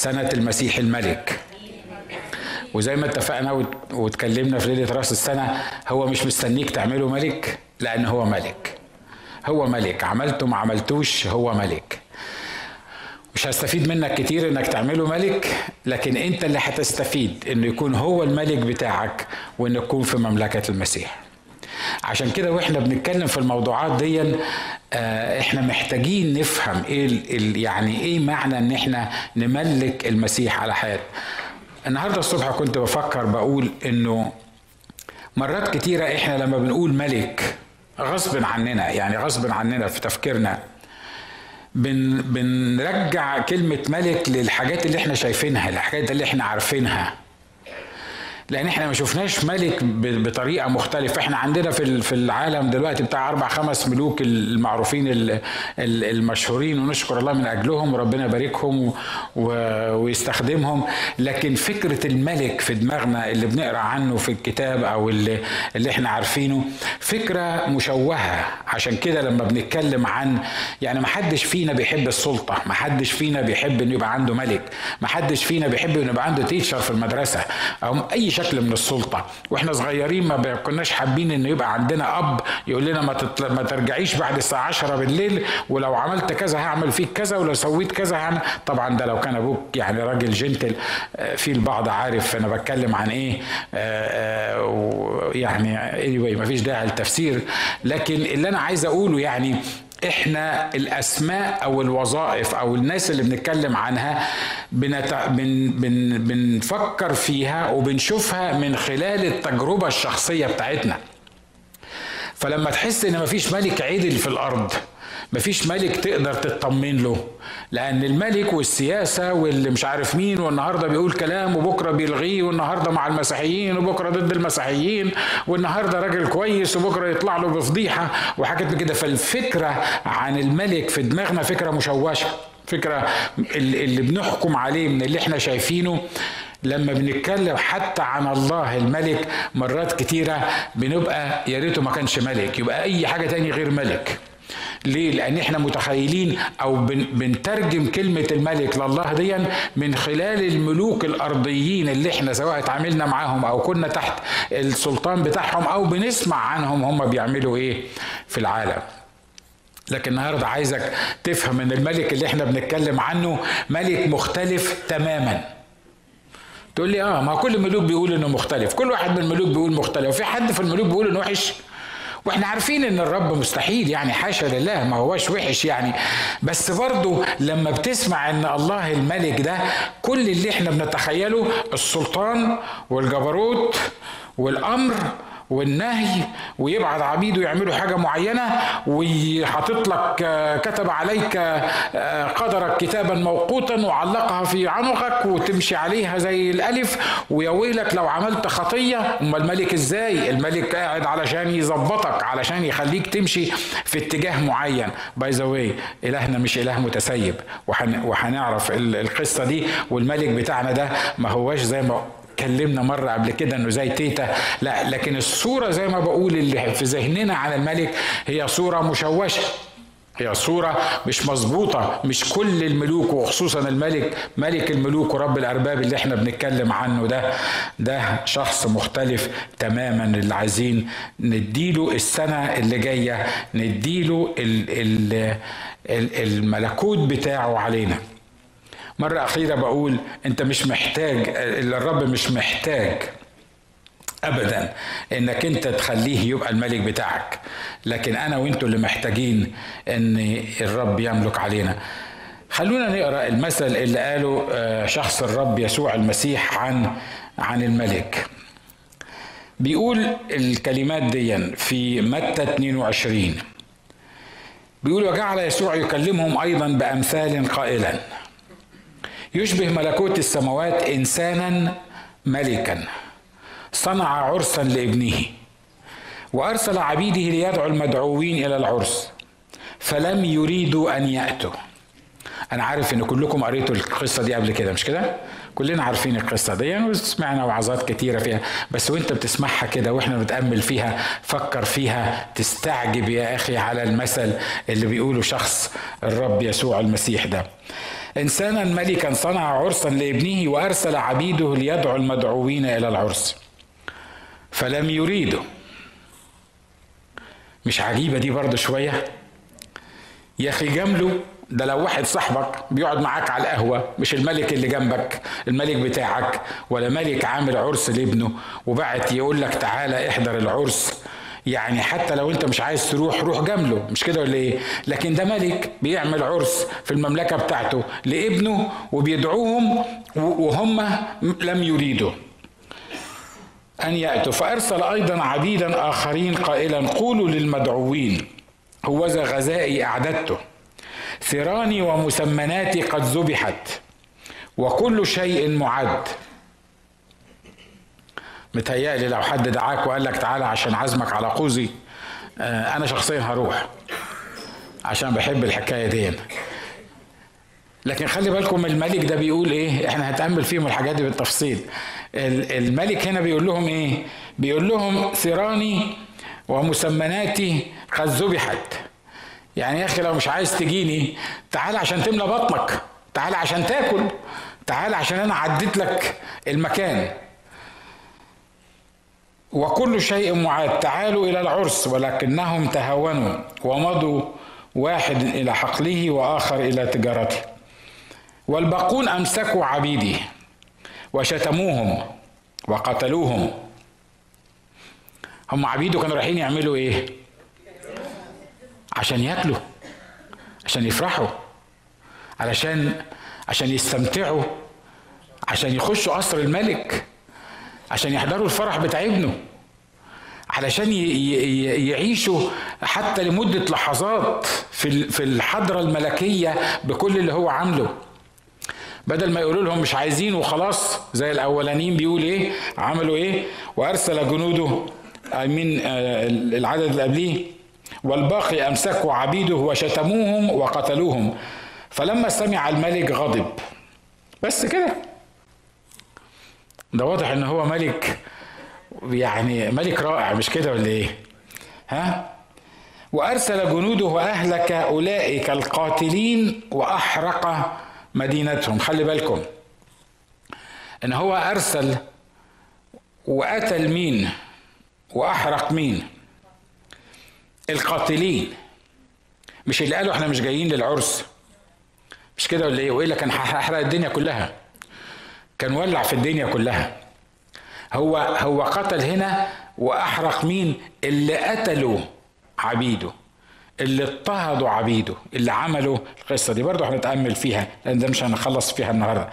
سنة المسيح الملك. وزي ما اتفقنا واتكلمنا في ليلة رأس السنة هو مش مستنيك تعمله ملك لأن هو ملك. هو ملك. عملته ما عملتوش هو ملك. مش هستفيد منك كتير إنك تعمله ملك لكن أنت اللي هتستفيد إنه يكون هو الملك بتاعك وإنه يكون في مملكة المسيح. عشان كده وإحنا بنتكلم في الموضوعات دي آه إحنا محتاجين نفهم إيه يعني إيه معنى ان إحنا نملك المسيح على حياتنا. النهارده الصبح كنت بفكر بقول انه مرات كتيرة إحنا لما بنقول ملك غصب عننا يعني غصب عننا في تفكيرنا بن بنرجع كلمة ملك للحاجات اللي إحنا شايفينها الحاجات اللي إحنا عارفينها. لأن إحنا ما شفناش ملك بطريقة مختلفة. إحنا عندنا في في العالم دلوقتي بتاع أربع خمس ملوك المعروفين المشهورين ونشكر الله من أجلهم وربنا يباركهم ويستخدمهم. لكن فكرة الملك في دماغنا اللي بنقرأ عنه في الكتاب أو اللي, إحنا عارفينه فكرة مشوهة. عشان كده لما بنتكلم عن يعني ما حدش فينا بيحب السلطة ما حدش فينا بيحب إنه يبقى عنده ملك ما حدش فينا بيحب إنه يبقى عنده تيتشر في المدرسة أو أي شكل من السلطة. وإحنا صغيرين ما كناش حابين إنه يبقى عندنا أب يقول لنا ما, تطل... ما ترجعيش بعد الساعة 10 بالليل ولو عملت كذا هعمل فيك كذا ولو سويت كذا هعمل طبعا ده لو كان أبوك يعني راجل جنتل في البعض عارف أنا بتكلم عن إيه يعني anyway ما فيش داعي للتفسير. لكن اللي أنا عايز أقوله يعني إحنا الأسماء أو الوظائف أو الناس اللي بنتكلم عنها بنت... بن... بن... بنفكر فيها وبنشوفها من خلال التجربة الشخصية بتاعتنا. فلما تحس إن مفيش ملك عدل في الأرض مفيش ملك تقدر تطمن له لأن الملك والسياسة واللي مش عارف مين والنهاردة بيقول كلام وبكرة بيلغيه والنهاردة مع المسيحيين وبكرة ضد المسيحيين والنهاردة راجل كويس وبكرة يطلع له بفضيحة وحاجات كده. فالفكرة عن الملك في دماغنا فكرة مشوشة. فكرة اللي بنحكم عليه من اللي إحنا شايفينه لما بنتكلم حتى عن الله الملك مرات كتيرة بنبقى يا ريته ما كانش ملك يبقى أي حاجة تاني غير ملك ليه؟ لأن إحنا متخيلين أو بن بنترجم كلمة الملك لله دي من خلال الملوك الأرضيين اللي إحنا سواء اتعاملنا معاهم أو كنا تحت السلطان بتاعهم أو بنسمع عنهم هم بيعملوا إيه في العالم. لكن النهارده عايزك تفهم إن الملك اللي إحنا بنتكلم عنه ملك مختلف تماما. تقول لي آه ما كل الملوك بيقول إنه مختلف، كل واحد من الملوك بيقول مختلف، وفي حد في الملوك بيقول إنه وحش؟ وإحنا عارفين إن الرب مستحيل يعني حاشا لله ما هواش وحش يعني بس برضه لما بتسمع إن الله الملك ده كل اللي إحنا بنتخيله السلطان والجبروت والأمر والنهي ويبعت عبيده يعملوا حاجة معينة وحاطط لك كتب عليك قدرك كتابا موقوتا وعلقها في عنقك وتمشي عليها زي الألف. ويا ويلك لو عملت خطية اما الملك إزاي؟ الملك قاعد علشان يظبطك علشان يخليك تمشي في اتجاه معين. by the way إلهنا مش إله متسيب. وهنعرف القصة دي والملك بتاعنا ده ما هواش زي ما اتكلمنا مرة قبل كده إنه زي تيتا. لا لكن الصورة زي ما بقول اللي في ذهننا عن الملك هي صورة مشوشة. هي صورة مش مظبوطة. مش كل الملوك وخصوصا الملك ملك الملوك ورب الأرباب اللي إحنا بنتكلم عنه ده ده شخص مختلف تماما. اللي عايزين نديله السنة اللي جاية نديله ال ال الملكوت بتاعه علينا. مرة أخيرة بقول أنت مش محتاج الرب مش محتاج ابدا إنك أنت تخليه يبقى الملك بتاعك. لكن أنا وأنتوا اللي محتاجين إن الرب يملك علينا. خلونا نقرأ المثل اللي قاله شخص الرب يسوع المسيح عن عن الملك. بيقول الكلمات دي في متى 22 بيقول وجعل يسوع يكلمهم أيضا بأمثال قائلا. يشبه ملكوت السماوات إنسانا ملكا. صنع عرسا لابنه وأرسل عبيده ليدعو المدعوين إلى العرس فلم يريدوا أن يأتوا. أنا عارف إن كلكم قريتوا القصة دي قبل كده مش كده؟ كلنا عارفين القصة دي وسمعنا وعظات كتيرة فيها بس وأنت بتسمعها كده وإحنا بنتأمل فيها فكر فيها تستعجب يا أخي على المثل اللي بيقوله شخص الرب يسوع المسيح ده. إنسانا ملكا صنع عرسا لابنه وأرسل عبيده ليدعو المدعوين إلى العرس فلم يريدوا مش عجيبة دي برضه شوية؟ يا أخي جامله ده لو واحد صاحبك بيقعد معاك على القهوة مش الملك اللي جنبك الملك بتاعك ولا ملك عامل عرس لابنه وبعت يقول لك تعالى احضر العرس يعني حتى لو انت مش عايز تروح روح جامله. مش كده ولا إيه؟ لكن ده ملك بيعمل عرس في المملكة بتاعته لابنه وبيدعوهم وهم لم يريدوا. أن يأتوا. فأرسل أيضا عبيدا آخرين قائلا قولوا للمدعوين هوذا غذائي أعددته. ثراني ومسمناتي قد ذبحت وكل شيء معد. متهيألي لو حد دعاك وقال لك تعالى عشان عزمك على قوزي آه، أنا شخصيا هروح عشان بحب الحكاية دي. لكن خلي بالكم الملك ده بيقول إيه؟ إحنا هنتأمل فيهم الحاجات دي بالتفصيل. الملك هنا بيقول لهم إيه؟ بيقول لهم ثراني ومسمناتي قد ذبحت. يعني يا أخي لو مش عايز تجيني تعال عشان تملى بطنك تعال عشان تاكل تعال عشان أنا عديت لك المكان. وكل شيء معاد. تعالوا إلى العرس ولكنهم تهاونوا ومضوا واحد إلى حقله وآخر إلى تجارته. والباقون أمسكوا عبيدي وشتموهم وقتلوهم. هم عبيده كانوا رايحين يعملوا إيه؟ عشان ياكلوا عشان يفرحوا علشان عشان يستمتعوا عشان يخشوا قصر الملك. عشان يحضروا الفرح بتاع ابنه علشان يعيشوا حتى لمدة لحظات في الحضرة الملكية بكل اللي هو عامله. بدل ما يقولوا لهم مش عايزين وخلاص زي الأولانيين بيقول إيه؟ عملوا إيه؟ وأرسل جنوده من آه، العدد اللي قبليه والباقي أمسكوا عبيده وشتموهم وقتلوهم. فلما سمع الملك غضب. بس كده. ده واضح إن هو ملك يعني ملك رائع مش كده ولا إيه؟ ها؟ وأرسل جنوده واهلك أولئك القاتلين وأحرق مدينتهم. خلي بالكم إن هو أرسل وقتل مين؟ وأحرق مين؟ القاتلين. مش اللي قالوا إحنا مش جايين للعرس. مش كده ولا إيه؟ والا كان هحرق الدنيا كلها؟ كان ولع في الدنيا كلها. هو هو قتل هنا وأحرق مين؟ اللي قتلوا عبيده اللي اضطهدوا عبيده اللي عملوا القصة دي. برضه هنتأمل فيها لأن ده مش هنخلص فيها النهارده.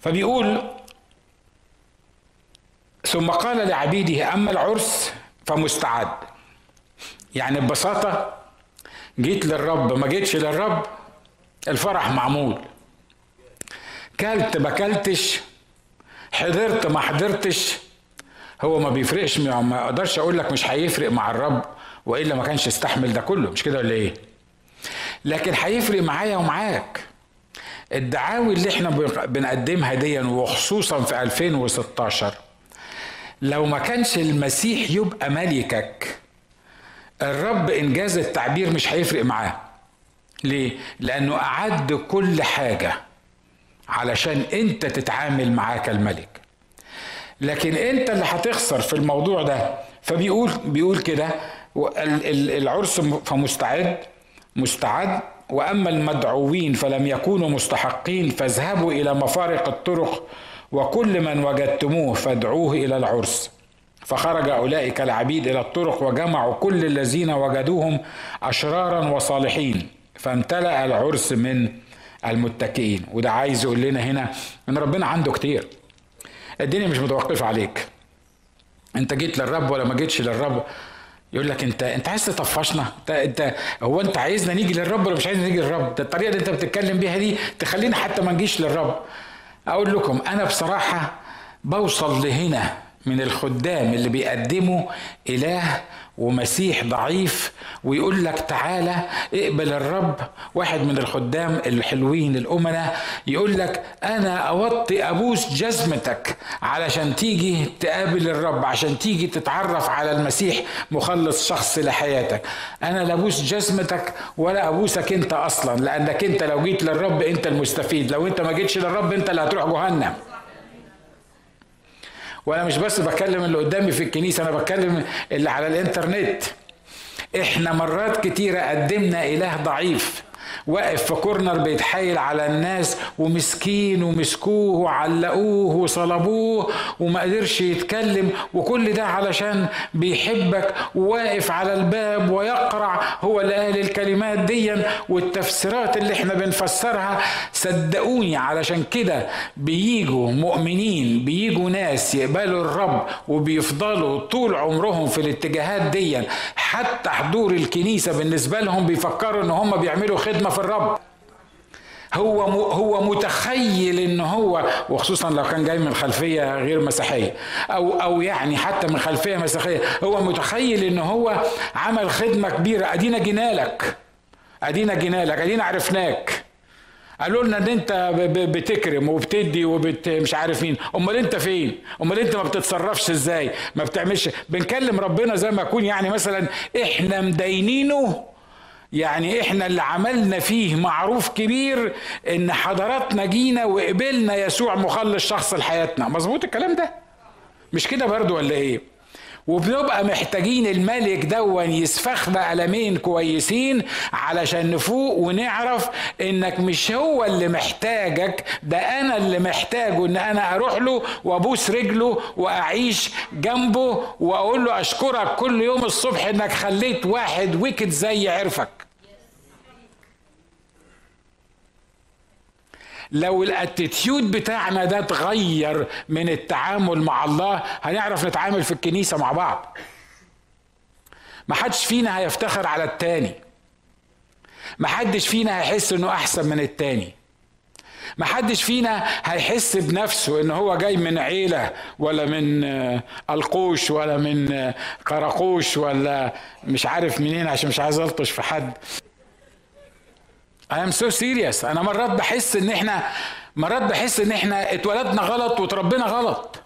فبيقول ثم قال لعبيده أما العرس فمستعد. يعني ببساطة جيت للرب ما جيتش للرب الفرح معمول. كلت ما كلتش حضرت ما حضرتش. هو ما بيفرقش ما أقدرش أقول لك مش هيفرق مع الرب وإلا ما كانش استحمل ده كله. مش كده ولا إيه؟ لكن هيفرق معايا ومعاك. الدعاوي اللي إحنا بنقدمها دي وخصوصا في 2016 لو ما كانش المسيح يبقى ملكك الرب إنجاز التعبير مش هيفرق معاه. ليه؟ لأنه أعد كل حاجة. علشان انت تتعامل معاه كالملك لكن انت اللي هتخسر في الموضوع ده. فبيقول بيقول كده العرس فمستعد مستعد وأما المدعوين فلم يكونوا مستحقين فاذهبوا إلى مفارق الطرق وكل من وجدتموه فادعوه إلى العرس. فخرج أولئك العبيد إلى الطرق وجمعوا كل الذين وجدوهم أشرارا وصالحين. فامتلأ العرس من المتكئين. وده عايز يقول لنا هنا إن ربنا عنده كتير. الدنيا مش متوقفة عليك. أنت جيت للرب ولا ما جيتش للرب؟ يقول لك أنت أنت عايز تطفشنا؟ أنت أنت هو أنت عايزنا نيجي للرب ولا مش عايزنا نيجي للرب؟ ده الطريقة اللي أنت بتتكلم بيها دي تخلينا حتى ما نجيش للرب. أقول لكم أنا بصراحة بوصل لهنا من الخدام اللي بيقدموا إله ومسيح ضعيف ويقول لك تعالى اقبل الرب. واحد من الخدام الحلوين الأمناء يقول لك أنا أوطي أبوس جزمتك علشان تيجي تقابل الرب عشان تيجي تتعرف على المسيح مخلص شخص لحياتك. أنا لا أبوس جزمتك ولا أبوسك أنت أصلا لأنك أنت لو جيت للرب أنت المستفيد لو أنت ما جيتش للرب أنت اللي هتروح جهنم. وأنا مش بس بكلم اللي قدامي في الكنيسة أنا بتكلم اللي على الإنترنت. إحنا مرات كتيرة قدمنا إله ضعيف. واقف في كورنر بيتحايل على الناس ومسكين ومسكوه وعلقوه وصلبوه وما قدرش يتكلم وكل ده علشان بيحبك وواقف على الباب ويقرع هو اللي قال الكلمات دي والتفسيرات اللي إحنا بنفسرها. صدقوني علشان كده بيجوا مؤمنين بيجوا ناس يقبلوا الرب وبيفضلوا طول عمرهم في الاتجاهات دي حتى حضور الكنيسة بالنسبة لهم بيفكروا إن هم بيعملوا خدمة في الرب. هو هو متخيل إن هو وخصوصا لو كان جاي من خلفية غير مسيحية أو أو يعني حتى من خلفية مسيحية هو متخيل إن هو عمل خدمة كبيرة. أدينا جينالك أدينا جينالك أدينا عرفناك. قالوا لنا إن أنت بتكرم وبتدي وبت مش عارف مين. أمال أنت فين؟ أمال أنت ما بتتصرفش إزاي؟ ما بتعملش. بنكلم ربنا زي ما يكون. يعني مثلا إحنا مدينينه. يعني إحنا اللي عملنا فيه معروف كبير إن حضراتنا جينا وقبلنا يسوع مخلص شخص لحياتنا. مظبوط الكلام ده؟ مش كده برضو ولا إيه؟ وبنبقى محتاجين الملك دون يسفخنا قلمين كويسين علشان نفوق ونعرف إنك مش هو اللي محتاجك ده أنا اللي محتاجه إن أنا أروح له وأبوس رجله وأعيش جنبه وأقول له أشكرك كل يوم الصبح إنك خليت واحد ويكد زي عرفك. لو الاتيتيود بتاعنا ده اتغير من التعامل مع الله هنعرف نتعامل في الكنيسة مع بعض. ما حدش فينا هيفتخر على التاني. ما حدش فينا هيحس إنه أحسن من التاني. ما حدش فينا هيحس بنفسه إن هو جاي من عيلة ولا من القوش ولا من قرقوش ولا مش عارف منين عشان مش عايز ألطش في حد. I am so serious. أنا مرات بحس إن إحنا مرات بحس إن إحنا اتولدنا غلط وتربينا غلط.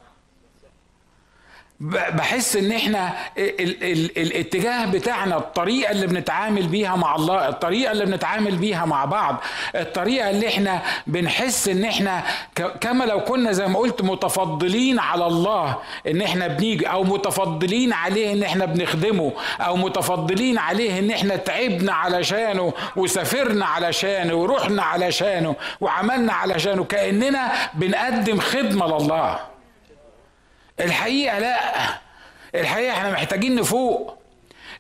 بحس إن إحنا ال ال الاتجاه بتاعنا الطريقة اللي بنتعامل بيها مع الله الطريقة اللي بنتعامل بيها مع بعض الطريقة اللي إحنا بنحس إن إحنا كما لو كنا زي ما قلت متفضلين على الله إن إحنا بنيجي أو متفضلين عليه إن إحنا بنخدمه أو متفضلين عليه إن إحنا تعبنا علشانه وسافرنا علشانه ورحنا علشانه وعملنا علشانه كأننا بنقدم خدمة لله. الحقيقة لا. الحقيقة إحنا محتاجين نفوق.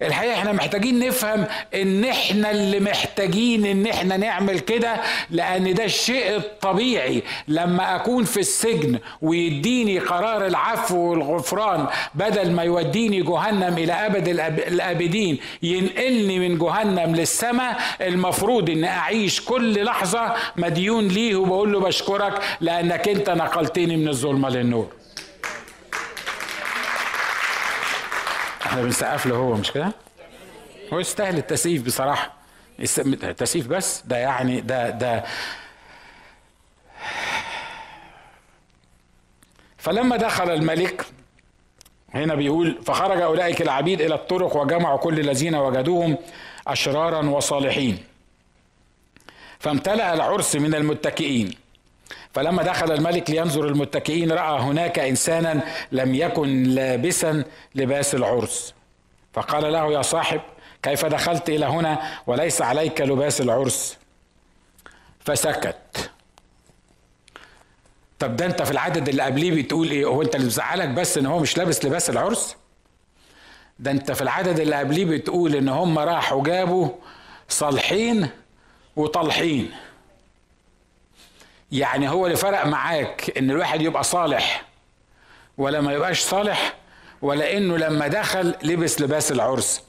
الحقيقة إحنا محتاجين نفهم ان إحنا اللي محتاجين ان إحنا نعمل كده لأن ده الشيء الطبيعي. لما اكون في السجن ويديني قرار العفو والغفران بدل ما يوديني جهنم إلى ابد الابدين ينقلني من جهنم للسماء المفروض ان اعيش كل لحظة مديون ليه وبقول له بشكرك لانك انت نقلتني من الظلمة للنور. إحنا بنسقف له هو مش كده؟ هو يستاهل التسقيف بصراحة. التسقيف بس ده يعني ده ده فلما دخل الملك هنا بيقول فخرج أولئك العبيد إلى الطرق وجمعوا كل الذين وجدوهم أشرارا وصالحين. فامتلأ العرس من المتكئين. فلما دخل الملك لينظر المتكئين رأى هناك إنسانا لم يكن لابسا لباس العرس. فقال له يا صاحب كيف دخلت إلى هنا وليس عليك لباس العرس؟ فسكت. طب ده انت في العدد اللي قبليه بتقول إيه؟ هو انت اللي مزعلك بس إن هو مش لابس لباس العرس؟ ده انت في العدد اللي قبليه بتقول إن هم راحوا جابوا صالحين وطالحين. يعني هو اللي فرق معاك إن الواحد يبقى صالح ولا ما يبقاش صالح ولا إنه لما دخل لبس لباس العرس.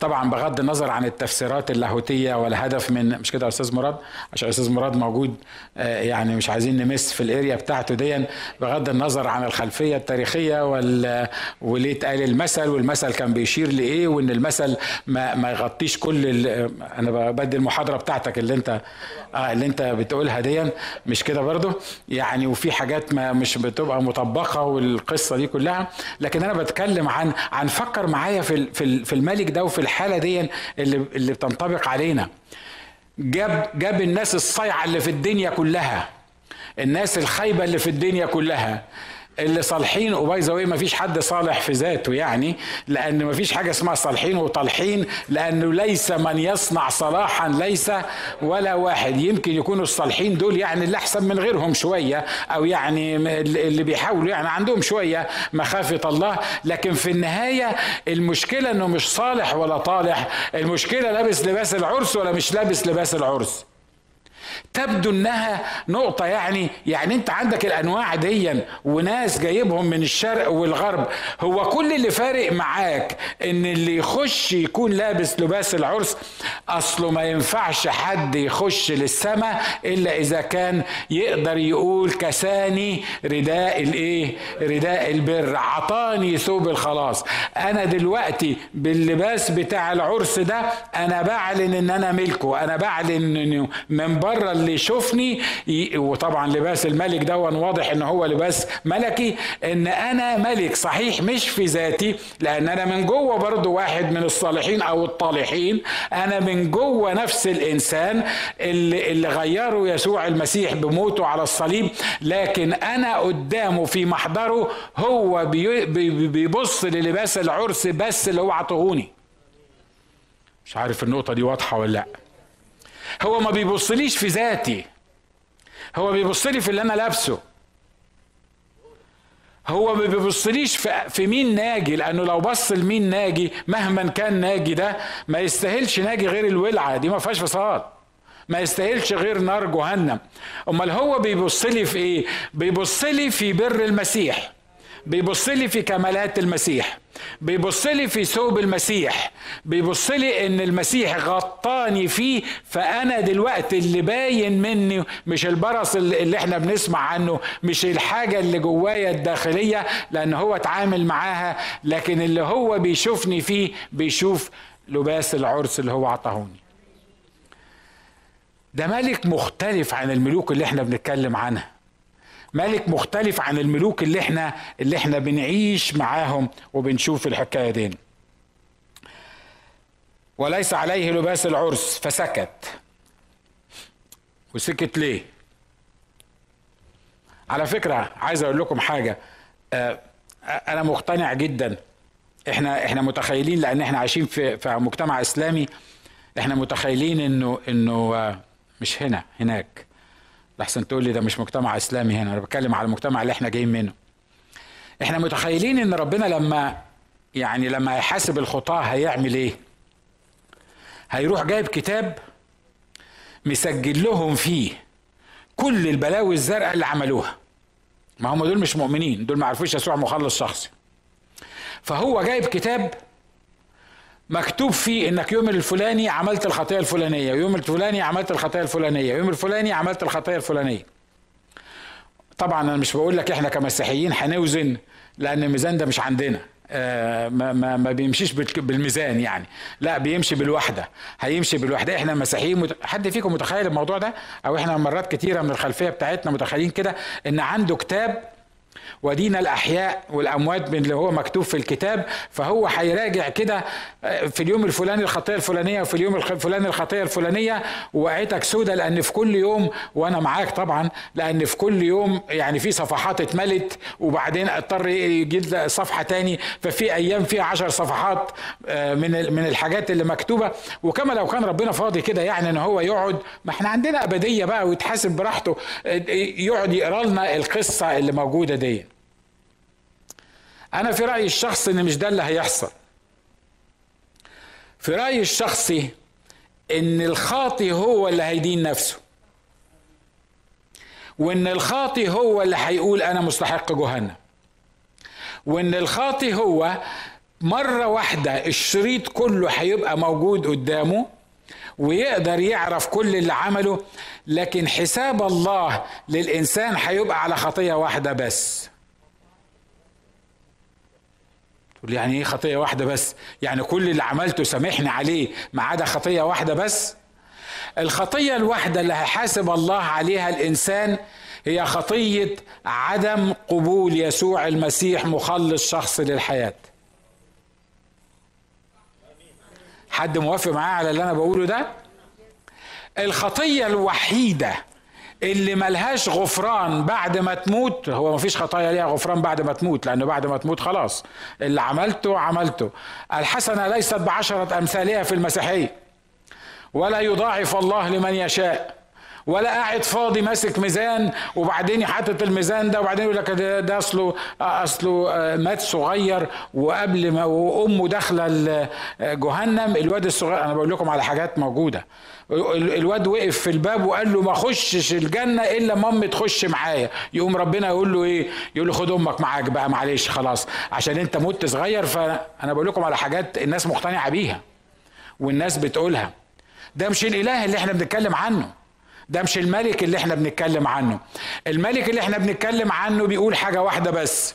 طبعا بغض النظر عن التفسيرات اللاهوتية والهدف من مش كده يا أستاذ مراد؟ عشان أستاذ مراد موجود آه، يعني مش عايزين نمس في الأريا بتاعته دي بغض النظر عن الخلفية التاريخية وال وليه اتقال المثل والمثل كان بيشير لإيه وإن المثل ما, ما يغطيش كل أنا بدي المحاضرة بتاعتك اللي أنت آه اللي أنت بتقولها دي مش كده برضو يعني وفي حاجات ما مش بتبقى مطبقة والقصة دي كلها. لكن أنا بتكلم عن عن فكر معايا في في الملك ده وفي الحالة دي اللي اللي بتنطبق علينا. جاب جاب الناس الصيعة اللي في الدنيا كلها. الناس الخايبة اللي في الدنيا كلها. اللي صالحين وباي ذا ما فيش حد صالح في ذاته يعني لأن ما فيش حاجة اسمها صالحين وطالحين لأنه ليس من يصنع صلاحا ليس ولا واحد. يمكن يكونوا الصالحين دول يعني اللي أحسن من غيرهم شوية أو يعني اللي بيحاولوا يعني عندهم شوية مخافة الله. لكن في النهاية المشكلة إنه مش صالح ولا طالح. المشكلة لابس لباس العرس ولا مش لابس لباس العرس. تبدو انها نقطة يعني يعني انت عندك الانواع دي وناس جايبهم من الشرق والغرب. هو كل اللي فارق معاك ان اللي يخش يكون لابس لباس العرس؟ اصله ما ينفعش حد يخش للسماء إلا إذا كان يقدر يقول كساني رداء الإيه؟ رداء البر. عطاني ثوب الخلاص. أنا دلوقتي باللباس بتاع العرس ده أنا بعلن إن أنا ملكه. أنا بعلن من بره اللي يشوفني وطبعا لباس الملك ده واضح إن هو لباس ملكي إن أنا ملك صحيح مش في ذاتي لأن أنا من جوه برضو واحد من الصالحين أو الطالحين. أنا من جوه نفس الإنسان اللي, اللي غيره يسوع المسيح بموته على الصليب. لكن أنا قدامه في محضره هو بيبص للباس العرس بس اللي هو عطهوني. مش عارف النقطة دي واضحة ولا لأ. هو ما بيبصليش في ذاتي. هو بيبص لي في اللي أنا لابسه. هو ما بيبصليش في, مين ناجي لأنه لو بص لمين ناجي مهما كان ناجي ده ما يستاهلش ناجي غير الولعة. دي ما فيهاش فصال. ما يستاهلش غير نار جهنم. أمال هو بيبص لي في إيه؟ بيبص لي في بر المسيح. بيبص لي في كمالات المسيح بيبص لي في ثوب المسيح بيبص لي إن المسيح غطاني فيه فأنا دلوقتي اللي باين مني مش البرص اللي إحنا بنسمع عنه مش الحاجة اللي جوايا الداخلية لأن هو اتعامل معاها لكن اللي هو بيشوفني فيه بيشوف لباس العرس اللي هو عطاهوني. ده ملك مختلف عن الملوك اللي إحنا بنتكلم عنها. ملك مختلف عن الملوك اللي إحنا اللي إحنا بنعيش معاهم وبنشوف الحكاية دي. وليس عليه لباس العرس فسكت. وسكت ليه؟ على فكرة عايز أقول لكم حاجة. آه، أنا مقتنع جدا. إحنا إحنا متخيلين لأن إحنا عايشين في في مجتمع إسلامي إحنا متخيلين إنه إنه آه، مش هنا هناك. لحسن تقول لي ده مش مجتمع إسلامي هنا أنا بتكلم على المجتمع اللي إحنا جايين منه. إحنا متخيلين إن ربنا لما يعني لما يحاسب الخطاة هيعمل إيه؟ هيروح جايب كتاب مسجل لهم فيه كل البلاوي الزرقاء اللي عملوها. ما هم دول مش مؤمنين دول ما عرفوش يسوع مخلص شخصي. فهو جايب كتاب مكتوب فيه إنك يوم الفلاني عملت الخطيه الفلانية ويوم الفلاني عملت الخطيه الفلانية ويوم الفلاني عملت الخطيه الفلانية. طبعا أنا مش بقول لك إحنا كمسيحيين هنوزن لأن الميزان ده مش عندنا. آه ما, ما, ما بيمشيش بالميزان يعني. لا بيمشي بالوحدة هيمشي بالوحدة. إحنا مسيحيين مت... حد فيكم متخيل الموضوع ده؟ أو إحنا مرات كتيرة من الخلفية بتاعتنا متخيلين كده إن عنده كتاب ودين الأحياء والأموات من اللي هو مكتوب في الكتاب فهو هيراجع كده آه، في اليوم الفلاني الخطية الفلانية وفي اليوم الفلاني الخطية الفلانية. وقعتك سودة لأن في كل يوم وأنا معاك طبعا لأن في كل يوم يعني في صفحات اتملت وبعدين اضطر يجي صفحة تاني. ففي أيام فيها عشر صفحات آه، من من الحاجات اللي مكتوبة. وكما لو كان ربنا فاضي كده يعني إن هو يقعد ما إحنا عندنا أبدية بقى ويتحاسب براحته آه، يقعد يقرأ لنا القصة اللي موجودة دي أنا في رأيي الشخصي إن مش ده اللي هيحصل. في رأيي الشخصي إن الخاطي هو اللي هيدين نفسه. وإن الخاطي هو اللي هيقول أنا مستحق جهنم. وإن الخاطي هو مرة واحدة الشريط كله هيبقى موجود قدامه ويقدر يعرف كل اللي عمله لكن حساب الله للإنسان هيبقى على خطية واحدة بس. تقول يعني إيه خطية واحدة بس؟ يعني كل اللي عملته سامحني عليه ما عدا خطية واحدة بس. الخطية الواحدة اللي هيحاسب الله عليها الإنسان هي خطية عدم قبول يسوع المسيح مخلص شخص للحياة. حد موافق معايا على اللي أنا بقوله ده؟ الخطية الوحيدة اللي ملهاش غفران بعد ما تموت هو مفيش خطايا ليها غفران بعد ما تموت لأنه بعد ما تموت خلاص اللي عملته عملته. الحسنة ليست بعشرة أمثالها في المسيحية. ولا يضاعف الله لمن يشاء. ولا قاعد فاضي ماسك ميزان وبعدين حاطط الميزان ده وبعدين يقول لك ده أصله أصله مات صغير وقبل ما وأمه داخلة جهنم الواد الصغير أنا بقول لكم على حاجات موجودة. الواد وقف في الباب وقال له ما خشش الجنة إلا مامي تخش معايا. يقوم ربنا يقول له إيه؟ يقول له خد أمك معاك بقى معلش خلاص. عشان أنت مت صغير فأنا بقول لكم على حاجات الناس مقتنعة بيها والناس بتقولها. ده مش الإله اللي إحنا بنتكلم عنه. ده مش الملك اللي إحنا بنتكلم عنه. الملك اللي إحنا بنتكلم عنه بيقول حاجة واحدة بس.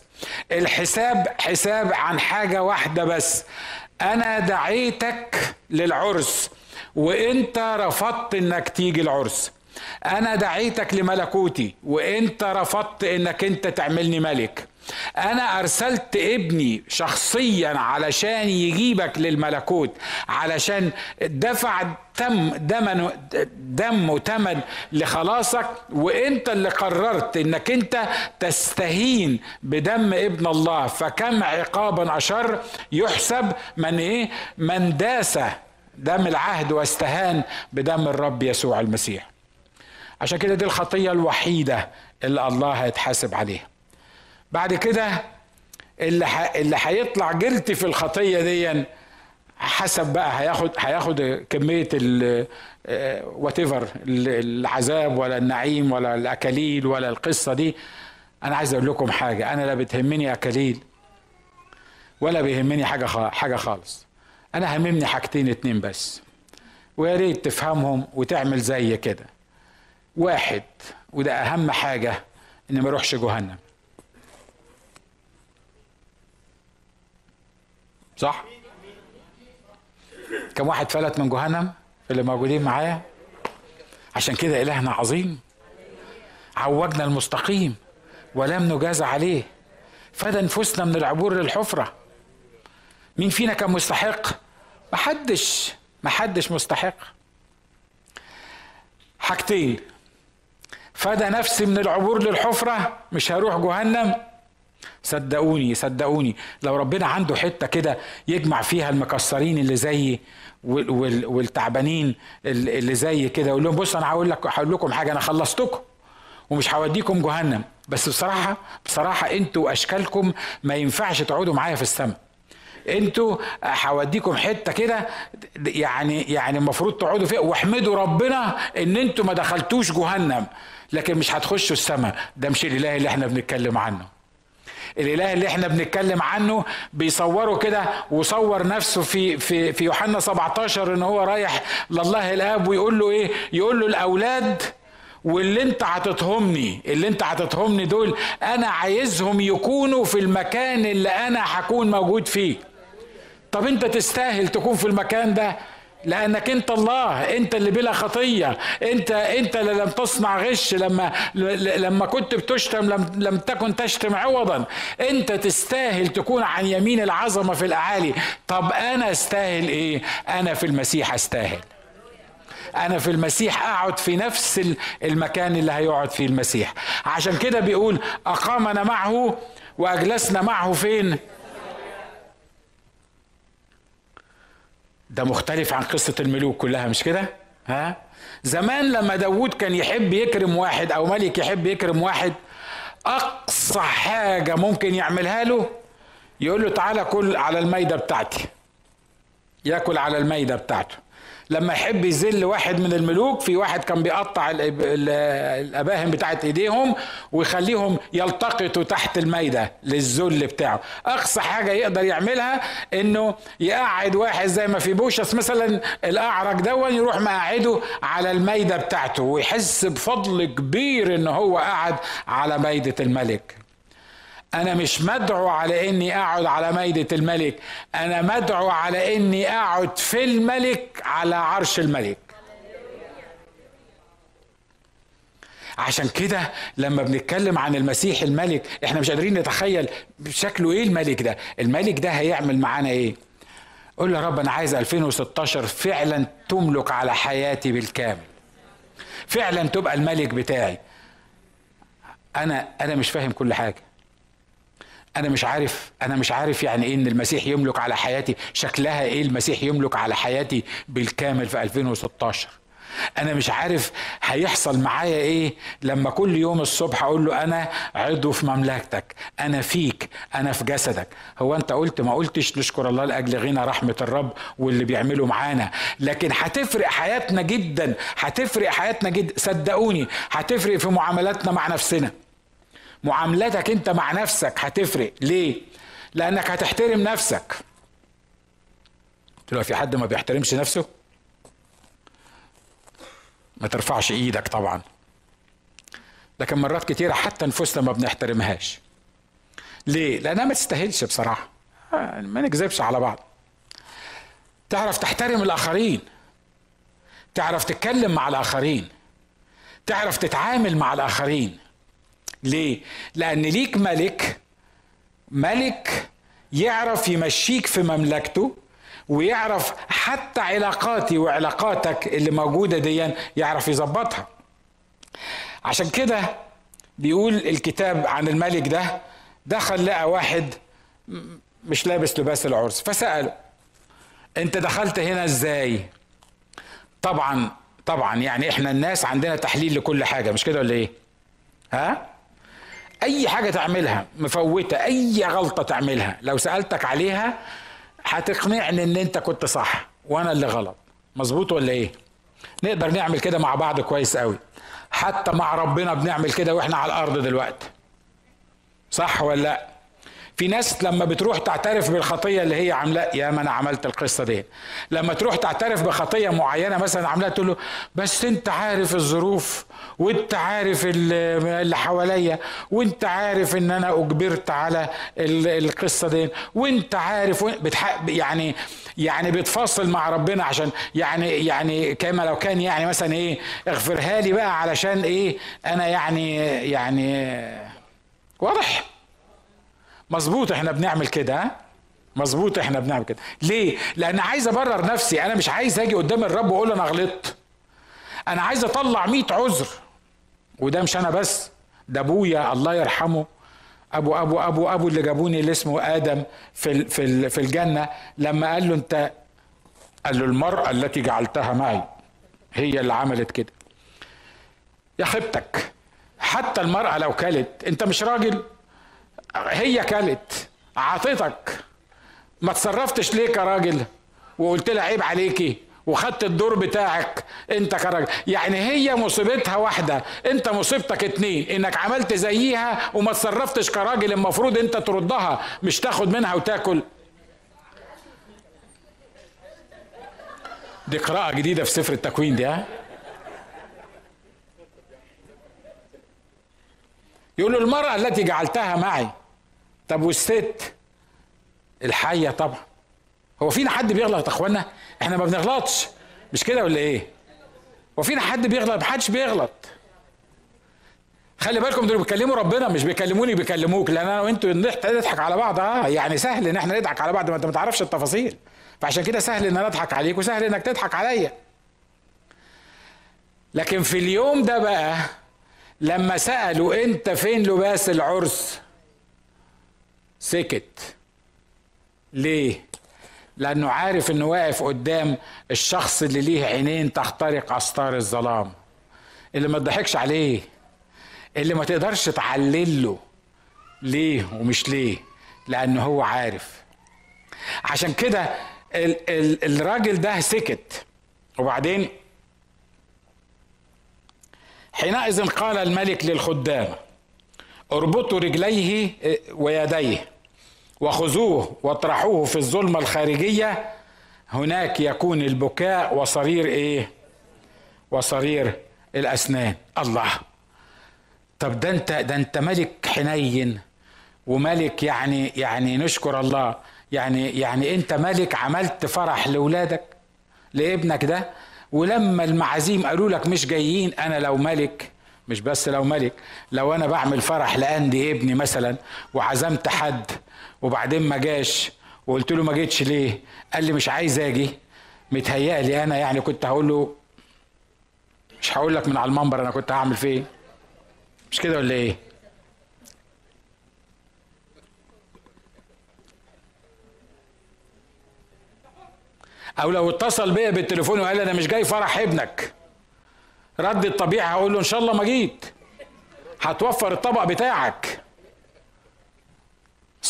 الحساب حساب عن حاجة واحدة بس. أنا دعيتك للعرس. وانت رفضت انك تيجي العرس. أنا دعيتك لملكوتي وانت رفضت انك انت تعملني ملك. أنا ارسلت ابني شخصيا علشان يجيبك للملكوت علشان دفع تم دم دم وتمن لخلاصك وانت اللي قررت انك انت تستهين بدم ابن الله. فكم عقابا أشر يحسب من إيه؟ من داس دم العهد واستهان بدم الرب يسوع المسيح. عشان كده دي الخطية الوحيدة اللي الله هيتحاسب عليها. بعد كده اللي. اللي هيطلع جلتي في الخطية دي حسب بقى هياخد هياخد كمية ال whatever العذاب ولا النعيم ولا الأكاليل ولا القصة دي. أنا عايز أقول لكم حاجة أنا لا بتهمني أكاليل ولا بيهمني حاجة حاجة خالص. أنا هممني حاجتين اتنين بس. ويا ريت تفهمهم وتعمل زي كده. واحد وده أهم حاجة ان ما أروحش جهنم. صح؟ كم واحد فلت من جهنم؟ في اللي موجودين معايا؟ عشان كده إلهنا عظيم. عوجنا المستقيم ولم نجاز عليه. فدى نفوسنا من العبور للحفرة. مين فينا كان مستحق؟ محدش محدش مستحق. حاجتين. فدى نفسي من العبور للحفرة مش هروح جهنم. صدقوني صدقوني. لو ربنا عنده حتة كده يجمع فيها المكسرين اللي زيي والتعبانين اللي زي كده يقول لهم بص أنا هقول لك هقول لكم حاجة أنا خلصتكم ومش هوديكم جهنم. بس بصراحة بصراحة أنتوا أشكالكم ما ينفعش تقعدوا معايا في السماء. أنتوا هوديكم حتة كده يعني يعني المفروض تقعدوا فيها. واحمدوا ربنا ان أنتوا ما دخلتوش جهنم لكن مش هتخشوا السماء. ده مش الإله اللي إحنا بنتكلم عنه. الإله اللي إحنا بنتكلم عنه بيصوره كده وصور نفسه في في في يوحنا 17 إن هو رايح لله الآب ويقول له إيه؟ يقول له الأولاد واللي انت هتتهمني اللي انت هتتهمني دول أنا عايزهم يكونوا في المكان اللي أنا هكون موجود فيه. طب انت تستاهل تكون في المكان ده؟ لأنك انت الله انت اللي بلا خطية. انت انت اللي لم تصنع غش لما لما كنت بتشتم لم لم تكن تشتم عوضا. انت تستاهل تكون عن يمين العظمة في الأعالي. طب أنا أستاهل إيه؟ أنا في المسيح أستاهل. أنا في المسيح أقعد في نفس المكان اللي هيقعد فيه المسيح. عشان كده بيقول أقامنا معه وأجلسنا معه فين؟ ده مختلف عن قصة الملوك كلها مش كده؟ ها؟ زمان لما داود كان يحب يكرم واحد أو ملك يحب يكرم واحد أقصى حاجة ممكن يعملها له يقول له تعالى كل على الميدة بتاعتي ياكل على الميدة بتاعته. لما يحب يذل واحد من الملوك في واحد كان بيقطع الأباهم بتاعت إيديهم ويخليهم يلتقطوا تحت الميدة للذل بتاعه. أقصى حاجة يقدر يعملها إنه يقعد واحد زي ما في بوشس مثلا الأعرج دون يروح مقعده على الميدة بتاعته ويحس بفضل كبير إن هو قعد على ميدة الملك. أنا مش مدعو على إني أقعد على ميدة الملك. أنا مدعو على إني أقعد في الملك على عرش الملك. عشان كده لما بنتكلم عن المسيح الملك إحنا مش قادرين نتخيل شكله إيه الملك ده. الملك ده هيعمل معانا إيه؟ قول يا رب أنا عايز 2016 فعلا تملك على حياتي بالكامل. فعلا تبقى الملك بتاعي. أنا أنا مش فاهم كل حاجة. أنا مش عارف أنا مش عارف يعني إيه إن المسيح يملك على حياتي. شكلها إيه المسيح يملك على حياتي بالكامل في 2016 أنا مش عارف هيحصل معايا إيه لما كل يوم الصبح أقول له أنا عضو في مملكتك أنا فيك أنا في جسدك. هو أنت قلت ما قلتش نشكر الله لأجل غنى رحمة الرب واللي بيعمله معانا. لكن هتفرق حياتنا جدا هتفرق حياتنا جدا صدقوني هتفرق في معاملاتنا مع نفسنا. معاملتك انت مع نفسك هتفرق. ليه؟ لانك هتحترم نفسك. قلت في حد ما بيحترمش نفسه؟ ما ترفعش إيدك طبعا. لكن مرات كتيرة حتى نفوسنا ما بنحترمهاش. ليه؟ لأنها ما تستاهلش بصراحة. ما نكذبش على بعض. تعرف تحترم الآخرين. تعرف تتكلم مع الآخرين. تعرف تتعامل مع الآخرين. ليه؟ لأن ليك ملك ملك يعرف يمشيك في مملكته ويعرف حتى علاقاتي وعلاقاتك اللي موجودة دي يعرف يظبطها. عشان كده بيقول الكتاب عن الملك ده دخل لقى واحد مش لابس لباس العرس فسأله أنت دخلت هنا إزاي؟ طبعا طبعا يعني إحنا الناس عندنا تحليل لكل حاجة مش كده ولا إيه؟ ها؟ أي حاجة تعملها مفوتة أي غلطة تعملها لو سألتك عليها هتقنعني إن أنت كنت صح وأنا اللي غلط. مظبوط ولا إيه؟ نقدر نعمل كده مع بعض كويس قوي. حتى مع ربنا بنعمل كده وإحنا على الأرض دلوقتي. صح ولا لأ؟ في ناس لما بتروح تعترف بالخطية اللي هي عاملاه يا ما أنا عملت القصة دي لما تروح تعترف بخطية معينة مثلا عاملاها تقول له بس أنت عارف الظروف وأنت عارف اللي حواليا وأنت عارف إن أنا أجبرت على القصة دي وأنت عارف. يعني يعني بتفاصل مع ربنا عشان يعني يعني كما لو كان يعني مثلا إيه اغفرها لي بقى علشان إيه أنا يعني يعني واضح مظبوط إحنا بنعمل كده مظبوط إحنا بنعمل كده. ليه؟ لأن عايز أبرر نفسي. أنا مش عايز أجي قدام الرب وأقول أنا غلطت. أنا عايز أطلع مئة عذر. وده مش أنا بس ده أبويا الله يرحمه. أبو أبو أبو أبو اللي جابوني اللي اسمه آدم في في في الجنة. لما قال له أنت قال له المرأة التي جعلتها معي هي اللي عملت كده. يا خيبتك حتى المرأة لو كلت أنت مش راجل. هي كلت عطتك ما تصرفتش ليه كراجل؟ وقلت لها عيب عليكي وخدت الدور بتاعك. انت كراجل يعني هي مصيبتها واحدة. انت مصيبتك اتنين انك عملت زيها وما تصرفتش كراجل المفروض انت تردها مش تاخد منها وتاكل. دي قراءة جديدة في سفر التكوين دي ها؟ يقول المرأة التي جعلتها معي طب والست؟ الحية طبعا. هو فينا حد بيغلط يا أخوانا؟ إحنا ما بنغلطش. مش كده ولا إيه؟ هو فينا حد بيغلط؟ محدش بيغلط. خلي بالكم دول بيكلموا ربنا مش بيكلموني بيكلموك. لأن أنا وأنتوا نضحك على بعض. آه يعني سهل إن إحنا نضحك على بعض ما أنت ما تعرفش التفاصيل. فعشان كده سهل إن أنا أضحك عليك وسهل إنك تضحك عليا. لكن في اليوم ده بقى لما سألوا أنت فين لباس العرس؟ سكت. ليه؟ لأنه عارف إنه واقف قدام الشخص اللي ليه عينين تخترق استار الظلام. اللي ما تضحكش عليه. اللي ما تقدرش تعلل له. ليه ومش ليه؟ لأنه هو عارف. عشان كده ال ال الراجل ده سكت. وبعدين حينئذ قال الملك للخدام اربطوا رجليه ويديه. وخذوه واطرحوه في الظلمة الخارجية. هناك يكون البكاء وصرير إيه؟ وصرير الأسنان. الله. طب ده انت ده أنت ملك حنين وملك يعني يعني نشكر الله. يعني يعني أنت ملك عملت فرح لأولادك لابنك ده ولما المعازيم قالوا لك مش جايين أنا لو ملك مش بس لو ملك لو أنا بعمل فرح لأندي ابني مثلا وعزمت حد وبعدين ما جاش. وقلت له ما جيتش ليه؟ قال لي مش عايز آجي. متهيألي أنا يعني كنت هقول له مش هقول لك من على المنبر أنا كنت هعمل فيه مش كده ولا إيه؟ أو لو اتصل بيا بالتليفون وقال لي أنا مش جاي فرح ابنك. رد الطبيعي هقول له إن شاء الله ما جيت. هتوفر الطبق بتاعك.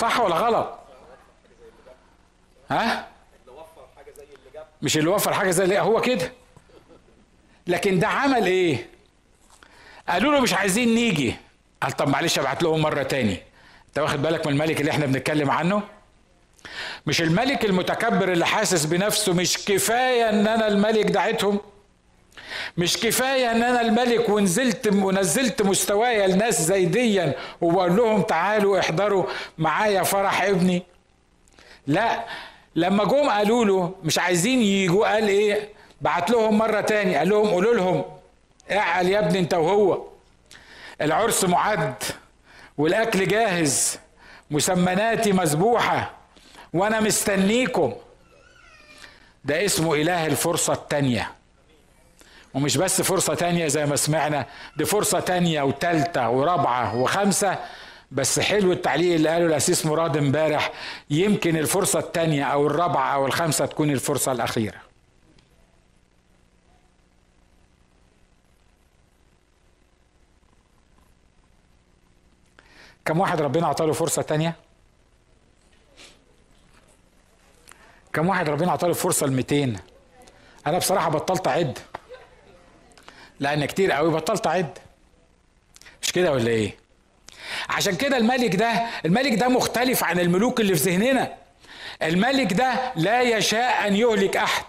صح ولا غلط؟ ها؟ مش اللي وفر حاجة زي اللي هو كده. لكن ده عمل إيه؟ قالوا له مش عايزين نيجي. قال طب معلش أبعت لهم مرة تاني. أنت واخد بالك من الملك اللي إحنا بنتكلم عنه؟ مش الملك المتكبر اللي حاسس بنفسه مش كفاية إن أنا الملك دعيتهم؟ مش كفاية إن أنا الملك ونزلت ونزلت مستوايا لناس زي ديا وبقول لهم تعالوا احضروا معايا فرح ابني. لا لما جم قالوا له مش عايزين يجوا قال إيه؟ بعت لهم مرة تاني قال لهم قولوا لهم اعقل يا ابني أنت وهو؟ العرس معد والأكل جاهز مسمناتي مذبوحة وأنا مستنيكم. ده اسمه إله الفرصة التانية. ومش بس فرصة تانية زي ما سمعنا دي فرصة تانية وتالتة ورابعة وخمسة. بس حلو التعليق اللي قاله الأسيس مراد امبارح يمكن الفرصة التانية أو الرابعة أو الخامسة تكون الفرصة الأخيرة. كم واحد ربنا عطاله فرصة تانية؟ كم واحد ربنا عطاله فرصة ل 200 أنا بصراحة بطلت أعد. لأن كتير قوي بطلت أعد. مش كده ولا إيه؟ عشان كده الملك ده الملك ده مختلف عن الملوك اللي في ذهننا. الملك ده لا يشاء أن يهلك أحد.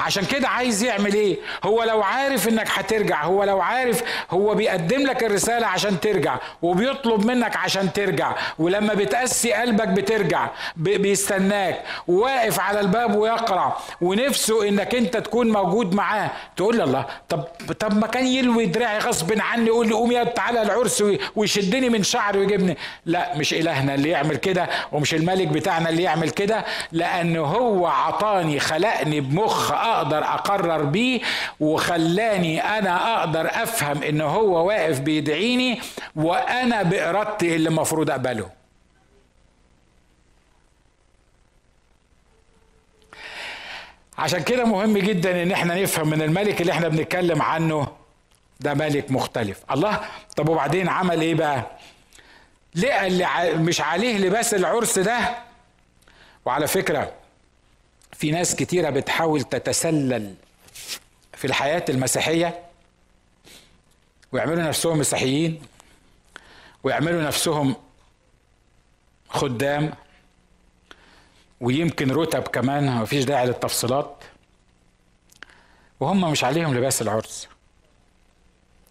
عشان كده عايز يعمل إيه؟ هو لو عارف انك هترجع هو لو عارف هو بيقدم لك الرسالة عشان ترجع وبيطلب منك عشان ترجع ولما بتقسي قلبك بترجع بيستناك وواقف على الباب ويقرع ونفسه انك انت تكون موجود معاه تقول له الله طب طب ما كان يلوي دراعي غصب عني يقول لي قوم يا تعالى العرس ويشدني من شعري ويجيبني. لا مش إلهنا اللي يعمل كده ومش الملك بتاعنا اللي يعمل كده لأن هو عطاني خلقني بمخ أقدر أقرر بيه وخلاني أنا أقدر أفهم إن هو واقف بيدعيني وأنا بإرادتي اللي المفروض أقبله. عشان كده مهم جدا إن إحنا نفهم من الملك اللي إحنا بنتكلم عنه ده ملك مختلف. الله طب وبعدين عمل إيه بقى؟ لقى اللي مش عليه لباس العرس ده. وعلى فكرة في ناس كتيرة بتحاول تتسلل في الحياة المسيحية ويعملوا نفسهم مسيحيين ويعملوا نفسهم خدام ويمكن رتب كمان مفيش داعي للتفصيلات. وهم مش عليهم لباس العرس.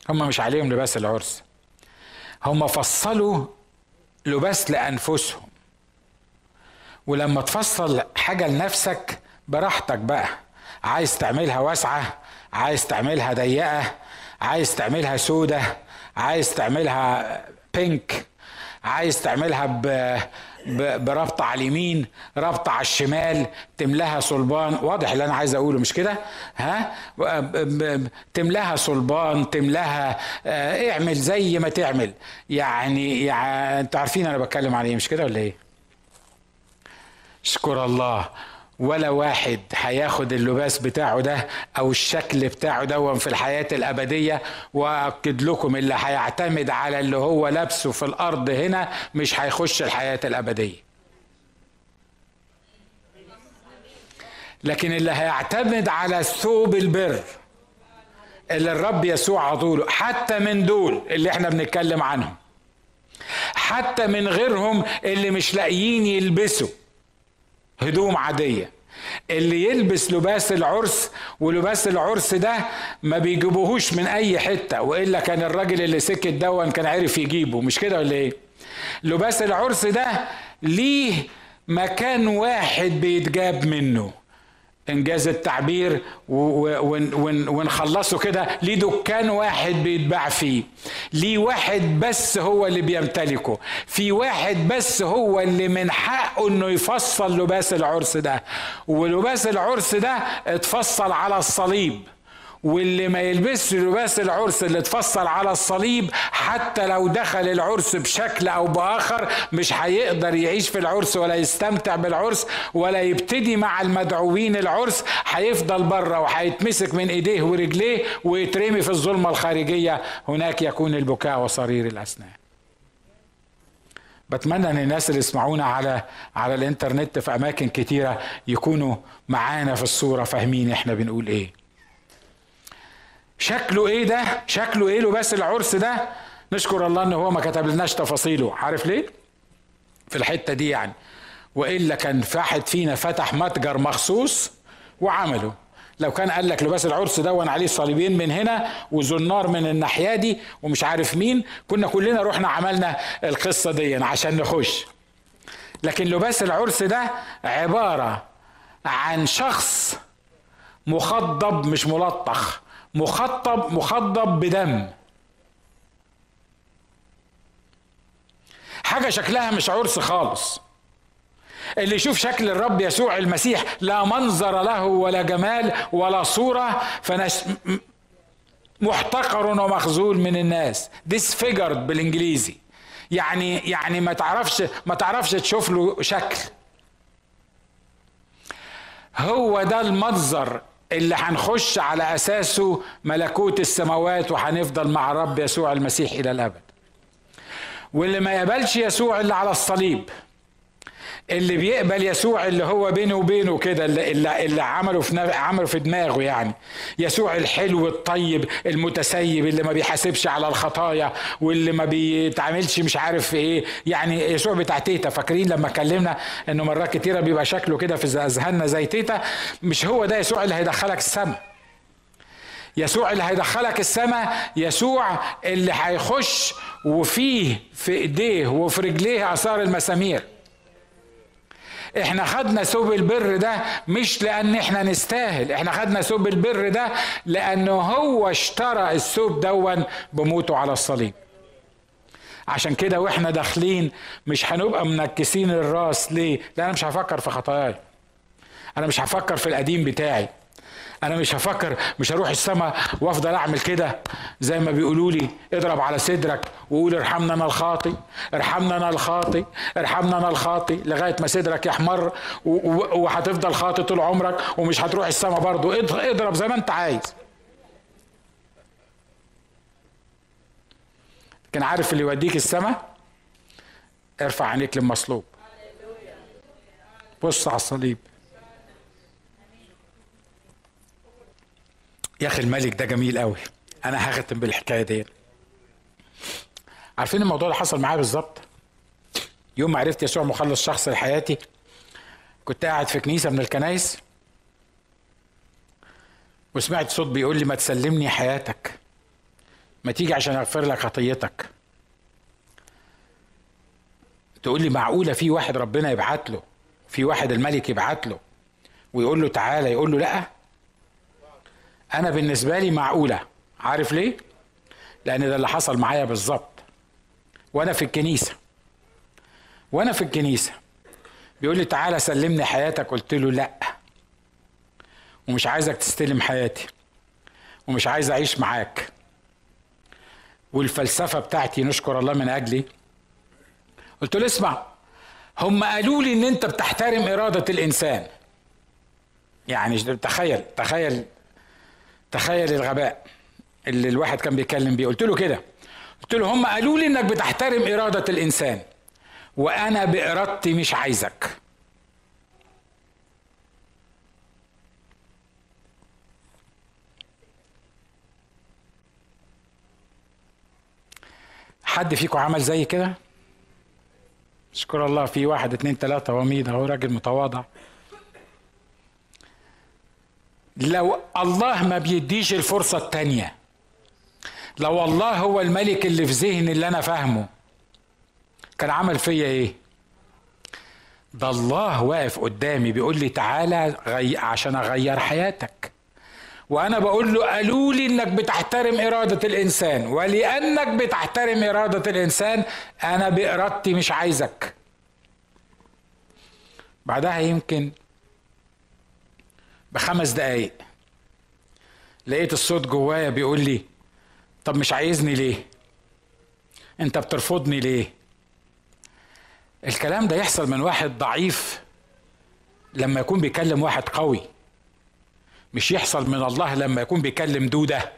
هم مش عليهم لباس العرس. هم فصلوا لباس لأنفسهم. ولما تفصل حاجة لنفسك براحتك بقى. عايز تعملها واسعة عايز تعملها ضيقة عايز تعملها سودة عايز تعملها بينك عايز تعملها ب... ب... بربطة على اليمين ربطة على الشمال تملاها صلبان. واضح اللي أنا عايز أقوله مش كده؟ ها؟ تملاها صلبان تملاها آه اعمل زي ما تعمل. يعني, يعني أنتوا عارفين أنا بتكلم عن إيه مش كده ولا إيه؟ اشكر الله. ولا واحد هياخد اللباس بتاعه ده أو الشكل بتاعه ده في الحياة الأبدية واكد لكم اللي هيعتمد على اللي هو لابسه في الأرض هنا مش هيخش الحياة الأبدية. لكن اللي هيعتمد على ثوب البر اللي الرب يسوع عطوله حتى من دول اللي إحنا بنتكلم عنهم حتى من غيرهم اللي مش لاقيين يلبسوا. هدوم عادية. اللي يلبس لباس العرس ولباس العرس ده ما بيجيبوهوش من أي حتة وإلا كان الراجل اللي سكت دون كان عرف يجيبه. مش كده ولا إيه؟ لباس العرس ده ليه مكان واحد بيتجاب منه. إنجاز التعبير ونخلصه كده. ليه دكان واحد بيتباع فيه؟ ليه واحد بس هو اللي بيمتلكه؟ في واحد بس هو اللي من حقه إنه يفصل لباس العرس ده. ولباس العرس ده اتفصل على الصليب. واللي ما يلبسش لباس العرس اللي اتفصل على الصليب حتى لو دخل العرس بشكل أو بآخر مش هيقدر يعيش في العرس ولا يستمتع بالعرس ولا يبتدي مع المدعوين العرس. هيفضل بره وهيتمسك من إيديه ورجليه ويترمي في الظلمة الخارجية. هناك يكون البكاء وصرير الأسنان. بتمنى إن الناس اللي يسمعونا على على الإنترنت في أماكن كتيرة يكونوا معانا في الصورة فاهمين إحنا بنقول إيه. شكله إيه ده؟ شكله إيه لباس العرس ده؟ نشكر الله ان هو ما كتب لناش تفاصيله. عارف ليه؟ في الحتة دي يعني. وإلا كان واحد فينا فتح متجر مخصوص وعمله. لو كان قال لك لباس العرس دون عليه صليبين من هنا وزنار من الناحية دي ومش عارف مين كنا كلنا رحنا عملنا القصة دي عشان نخش. لكن لباس العرس ده عبارة عن شخص مخضب مش ملطخ. مخطب مخضب بدم. حاجة شكلها مش عرس خالص. اللي يشوف شكل الرب يسوع المسيح لا منظر له ولا جمال ولا صورة فنش محتقر ومخذول من الناس. Disfigured بالإنجليزي. يعني يعني ما تعرفش ما تعرفش تشوف له شكل. هو ده المنظر اللي هنخش على أساسه ملكوت السماوات وهنفضل مع الرب يسوع المسيح إلى الأبد. واللي ما يقبلش يسوع اللي على الصليب. اللي بيقبل يسوع اللي هو بينه وبينه كده اللي, اللي, عمله في عمله في دماغه يعني. يسوع الحلو الطيب المتسيب اللي ما بيحاسبش على الخطايا واللي ما بيتعاملش مش عارف إيه. يعني يسوع بتاع تيتا فاكرين لما اتكلمنا انه مرات كتيرة بيبقى شكله كده في اذهاننا زي تيتا؟ مش هو ده يسوع اللي هيدخلك السماء. يسوع اللي هيدخلك السماء يسوع اللي هيخش وفيه في ايديه وفي رجليه آثار المسامير. إحنا خدنا ثوب البر ده مش لأن إحنا نستاهل إحنا خدنا ثوب البر ده لأنه هو اشترى الثوب دون بموته على الصليب. عشان كده وإحنا داخلين مش هنبقى منكسين الراس ليه؟ لأن أنا مش هفكر في خطاياي. أنا مش هفكر في القديم بتاعي. أنا مش هفكر مش هروح السماء وأفضل أعمل كده. زي ما بيقولوا لي اضرب على صدرك وقول ارحمنا أنا الخاطي ارحمنا أنا الخاطي ارحمنا أنا الخاطي لغاية ما صدرك يحمر وهتفضل خاطي طول عمرك ومش هتروح السماء برضه. اضرب زي ما أنت عايز. كان عارف اللي يوديك السماء ارفع عينيك للمصلوب. بص على الصليب. يا أخي الملك ده جميل قوي أنا هختم بالحكاية دي عارفين الموضوع اللي حصل معايا بالظبط؟ يوم ما عرفت يسوع مخلص شخص لحياتي كنت قاعد في كنيسة من الكنايس وسمعت صوت بيقول لي ما تسلمني حياتك. ما تيجي عشان أغفر لك خطيتك. تقول لي معقولة في واحد ربنا يبعت له في واحد الملك يبعت له ويقول له تعالى يقول له لأ؟ أنا بالنسبة لي معقولة. عارف ليه؟ لأن ده اللي حصل معايا بالظبط. وأنا في الكنيسة. وأنا في الكنيسة. بيقول لي تعالى سلمني حياتك. قلت له لأ. ومش عايزك تستلم حياتي. ومش عايز أعيش معاك. والفلسفة بتاعتي نشكر الله من أجلي. قلت له اسمع. هم قالوا لي إن أنت بتحترم إرادة الإنسان. يعني تخيل تخيل تخيل الغباء اللي الواحد كان بيتكلم بيه. قلت له كده. قلت له هم قالوا لي إنك بتحترم إرادة الإنسان وأنا بإرادتي مش عايزك. حد فيكم عمل زي كده؟ اشكر الله في واحد اتنين تلاتة ومين اهو راجل متواضع. لو الله ما بيديش الفرصة التانية. لو الله هو الملك اللي في ذهني اللي أنا فاهمه. كان عمل فيا إيه؟ ده الله واقف قدامي بيقول لي تعالى غي... عشان أغير حياتك. وأنا بقول له قالوا لي إنك بتحترم إرادة الإنسان. ولأنك بتحترم إرادة الإنسان أنا بإرادتي مش عايزك. بعدها يمكن بخمس دقايق. لقيت الصوت جوايا بيقول لي طب مش عايزني ليه؟ انت بترفضني ليه؟ الكلام ده يحصل من واحد ضعيف لما يكون بيكلم واحد قوي. مش يحصل من الله لما يكون بيكلم دودة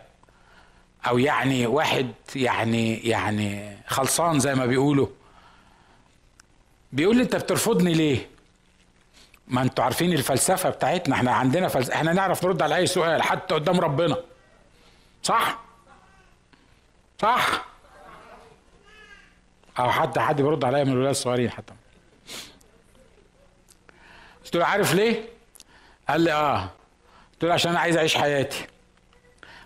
أو يعني واحد يعني يعني خلصان زي ما بيقولوا. بيقول لي انت بترفضني ليه؟ ما أنتوا عارفين الفلسفة بتاعتنا إحنا عندنا فلسفه إحنا نعرف نرد على أي سؤال حتى قدام ربنا. صح؟ صح؟ أو حد حد بيرد عليا من الولاد الصغيرين حتى. قلت له عارف ليه؟ قال لي آه. قلت له عشان أنا عايز أعيش حياتي.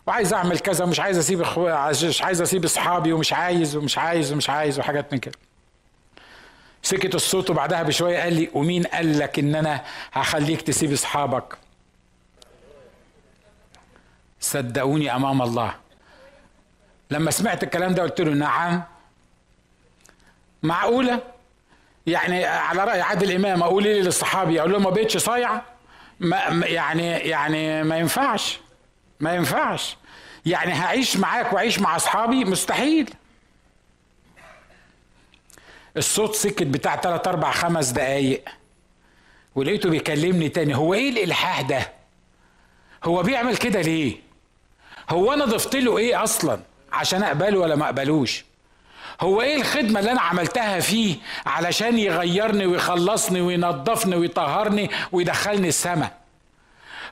وعايز أعمل كذا ومش عايز أسيب اخويا مش عايز أسيب أصحابي ومش عايز ومش عايز ومش عايز وحاجات من كده. سكت الصوت وبعدها بشوية قال لي ومين قال لك إن أنا هخليك تسيب أصحابك؟ صدقوني أمام الله. لما سمعت الكلام ده قلت له نعم. معقولة؟ يعني على رأي عادل إمام أقول لي للصحابي؟ أقول له ما بقتش صايع ما يعني يعني ما ينفعش ما ينفعش. يعني هعيش معاك وأعيش مع أصحابي؟ مستحيل. الصوت سكت بتاع 3 4 5 دقايق. ولقيته بيكلمني تاني هو إيه الإلحاح ده؟ هو بيعمل كده ليه؟ هو أنا ضفت له إيه أصلا عشان أقبله ولا ما أقبلوش؟ هو إيه الخدمة اللي أنا عملتها فيه علشان يغيرني ويخلصني وينظفني ويطهرني ويدخلني السماء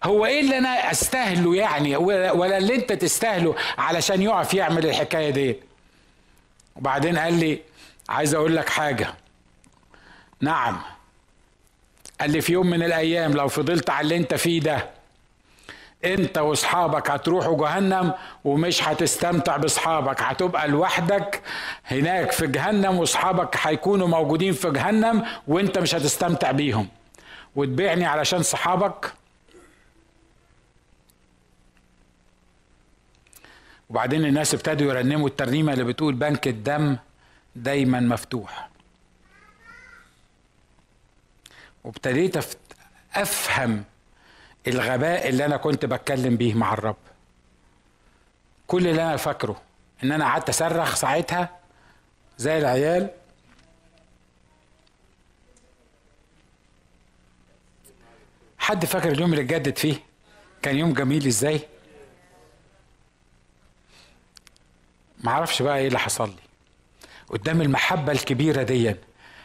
هو إيه اللي أنا أستاهله يعني ولا اللي أنت تستاهله علشان يقف يعمل الحكاية دي؟ وبعدين قال لي عايز أقول لك حاجة. نعم. قال لي في يوم من الأيام لو فضلت على اللي أنت فيه ده أنت وأصحابك هتروحوا جهنم ومش هتستمتع بأصحابك. هتبقى لوحدك هناك في جهنم وأصحابك هيكونوا موجودين في جهنم وأنت مش هتستمتع بيهم. وتبيعني علشان صحابك. وبعدين الناس ابتدوا يرنموا الترنيمة اللي بتقول بنك الدم. دايما مفتوح. وابتديت أفهم الغباء اللي أنا كنت بتكلم بيه مع الرب. كل اللي أنا فاكره إن أنا قعدت أصرخ ساعتها زي العيال. حد فاكر اليوم اللي اتجدد فيه؟ كان يوم جميل إزاي؟ معرفش بقى إيه اللي حصل لي. قدام المحبة الكبيرة دي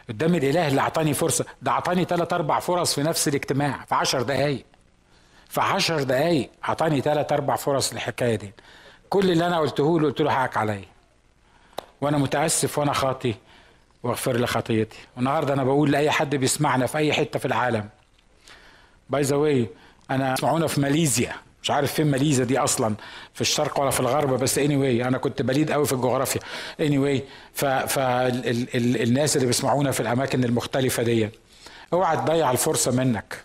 قدام الإله اللي أعطاني فرصة. ده أعطاني ثلاث أربع فرص في نفس الاجتماع في عشر دقايق. في عشر دقايق أعطاني ثلاث أربع فرص للحكاية دي. كل اللي أنا قلته له قلت له حقك عليا. وأنا متأسف وأنا خاطي واغفر لي خطيتي. والنهاردة أنا بقول لأي حد بيسمعنا في أي حتة في العالم. by the way أنا اسمعونا في ماليزيا. مش عارف فين ماليزيا دي أصلا في الشرق ولا في الغرب بس anyway أنا كنت بليد قوي في الجغرافيا. anyway فالناس اللي بيسمعونا في الأماكن المختلفة دي. اوعى تضيع الفرصة منك.